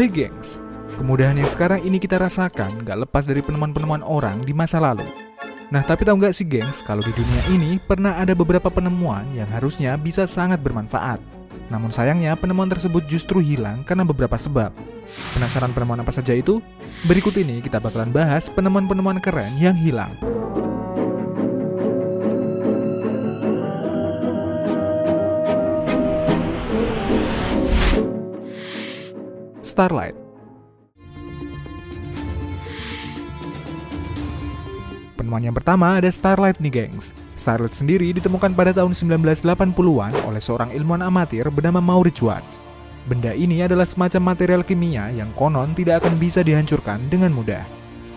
Hai gengs, kemudahan yang sekarang ini kita rasakan gak lepas dari penemuan-penemuan orang di masa lalu. Nah tapi tahu nggak sih gengs, kalau di dunia ini pernah ada beberapa penemuan yang harusnya bisa sangat bermanfaat. Namun sayangnya penemuan tersebut justru hilang karena beberapa sebab. Penasaran penemuan apa saja itu? Berikut ini kita bakalan bahas penemuan-penemuan keren yang hilang. Starlight Penemuan yang pertama ada Starlight nih gengs. Starlight sendiri ditemukan pada tahun 1980-an oleh seorang ilmuwan amatir bernama Maurits Watts. Benda ini adalah semacam material kimia yang konon tidak akan bisa dihancurkan dengan mudah.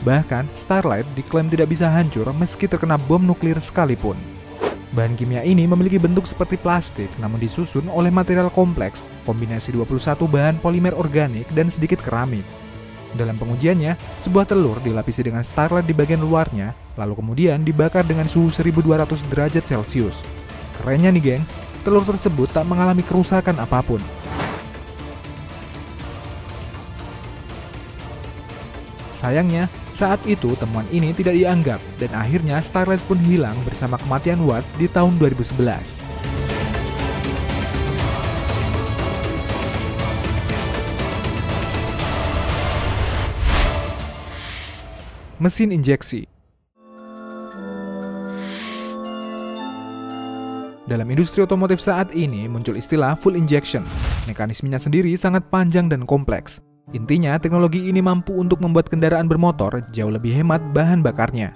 Bahkan, Starlight diklaim tidak bisa hancur meski terkena bom nuklir sekalipun. Bahan kimia ini memiliki bentuk seperti plastik namun disusun oleh material kompleks, kombinasi 21 bahan polimer organik dan sedikit keramik. Dalam pengujiannya, sebuah telur dilapisi dengan starlight di bagian luarnya, lalu kemudian dibakar dengan suhu 1200 derajat Celcius. Kerennya nih gengs, telur tersebut tak mengalami kerusakan apa pun. Sayangnya, saat itu temuan ini tidak dianggap dan akhirnya Starlight pun hilang bersama kematian Watt di tahun 2011. Mesin injeksi Dalam industri otomotif saat ini muncul istilah full injection. Mekanismenya sendiri sangat panjang dan kompleks. Intinya, teknologi ini mampu untuk membuat kendaraan bermotor jauh lebih hemat bahan bakarnya.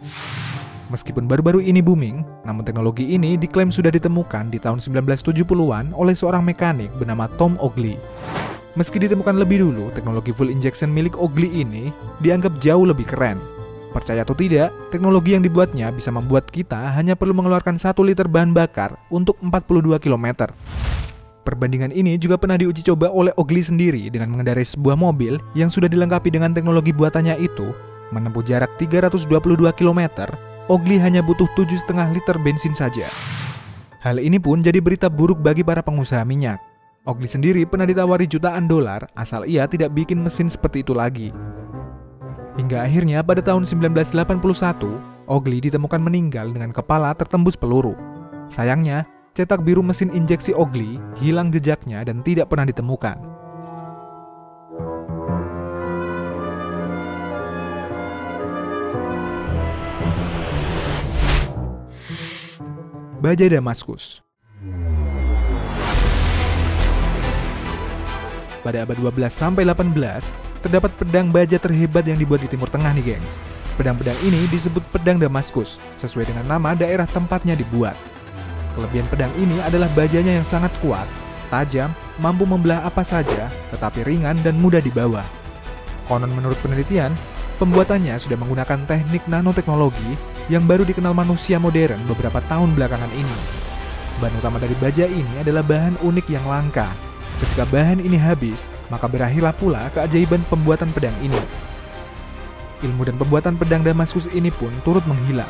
Meskipun baru-baru ini booming, namun teknologi ini diklaim sudah ditemukan di tahun 1970-an oleh seorang mekanik bernama Tom Ogley. Meski ditemukan lebih dulu, teknologi full injection milik Ogley ini dianggap jauh lebih keren. Percaya atau tidak, teknologi yang dibuatnya bisa membuat kita hanya perlu mengeluarkan 1 liter bahan bakar untuk 42 km. Perbandingan ini juga pernah diuji coba oleh Ogley sendiri dengan mengendarai sebuah mobil yang sudah dilengkapi dengan teknologi buatannya itu. Menempuh jarak 322 km, Ogley hanya butuh 7,5 liter bensin saja. Hal ini pun jadi berita buruk bagi para pengusaha minyak. Ogley sendiri pernah ditawari jutaan dolar asal ia tidak bikin mesin seperti itu lagi. Hingga akhirnya pada tahun 1981, Ogley ditemukan meninggal dengan kepala tertembus peluru. Sayangnya, cetak biru mesin injeksi Ogley hilang jejaknya dan tidak pernah ditemukan. Baja Damaskus Pada abad 12 sampai 18, terdapat pedang baja terhebat yang dibuat di Timur Tengah nih gengs. Pedang-pedang ini disebut pedang Damaskus, sesuai dengan nama daerah tempatnya dibuat. Kelebihan pedang ini adalah bajanya yang sangat kuat, tajam, mampu membelah apa saja, tetapi ringan dan mudah dibawa. Konon menurut penelitian, pembuatannya sudah menggunakan teknik nanoteknologi yang baru dikenal manusia modern beberapa tahun belakangan ini. Bahan utama dari baja ini adalah bahan unik yang langka. Ketika bahan ini habis, maka berakhirlah pula keajaiban pembuatan pedang ini. Ilmu dan pembuatan pedang Damaskus ini pun turut menghilang.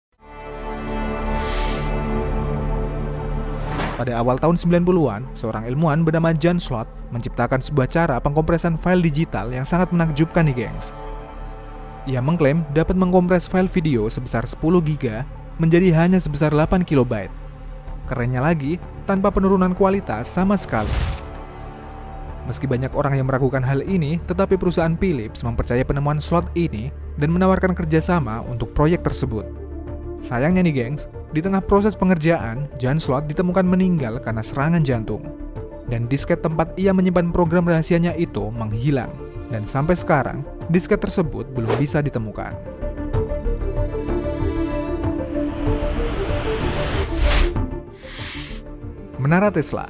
Pada awal tahun 90-an, seorang ilmuwan bernama John Slot menciptakan sebuah cara pengkompresan file digital yang sangat menakjubkan nih gengs. Ia mengklaim dapat mengkompres file video sebesar 10 GB menjadi hanya sebesar 8 KB. Kerennya lagi, tanpa penurunan kualitas sama sekali. Meski banyak orang yang meragukan hal ini, tetapi perusahaan Philips mempercayai penemuan slot ini dan menawarkan kerjasama untuk proyek tersebut. Sayangnya nih gengs, di tengah proses pengerjaan, Jan Slot ditemukan meninggal karena serangan jantung. Dan disket tempat ia menyimpan program rahasianya itu menghilang. Dan sampai sekarang, disket tersebut belum bisa ditemukan. Menara Tesla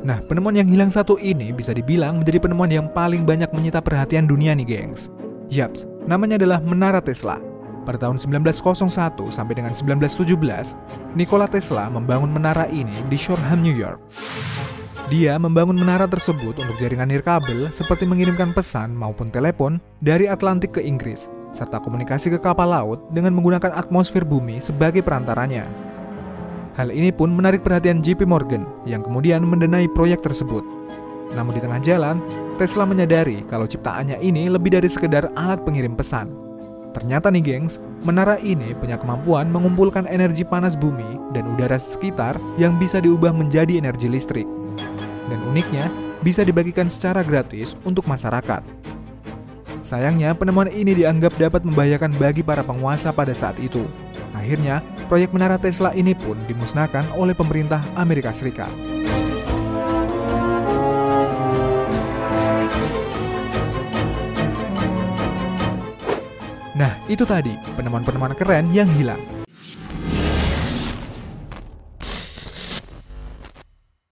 Nah, penemuan yang hilang satu ini bisa dibilang menjadi penemuan yang paling banyak menyita perhatian dunia nih, gengs. Yaps, namanya adalah Menara Tesla. Pada tahun 1901 sampai dengan 1917, Nikola Tesla membangun menara ini di Shoreham, New York. Dia membangun menara tersebut untuk jaringan nirkabel seperti mengirimkan pesan maupun telepon dari Atlantik ke Inggris, serta komunikasi ke kapal laut dengan menggunakan atmosfer bumi sebagai perantaranya. Hal ini pun menarik perhatian JP Morgan yang kemudian mendanai proyek tersebut. Namun di tengah jalan, Tesla menyadari kalau ciptaannya ini lebih dari sekedar alat pengirim pesan. Ternyata nih gengs, menara ini punya kemampuan mengumpulkan energi panas bumi dan udara sekitar yang bisa diubah menjadi energi listrik dan uniknya bisa dibagikan secara gratis untuk masyarakat. Sayangnya, penemuan ini dianggap dapat membahayakan bagi para penguasa pada saat itu. Akhirnya, proyek menara Tesla ini pun dimusnahkan oleh pemerintah Amerika Serikat. Itu tadi penemuan-penemuan keren yang hilang.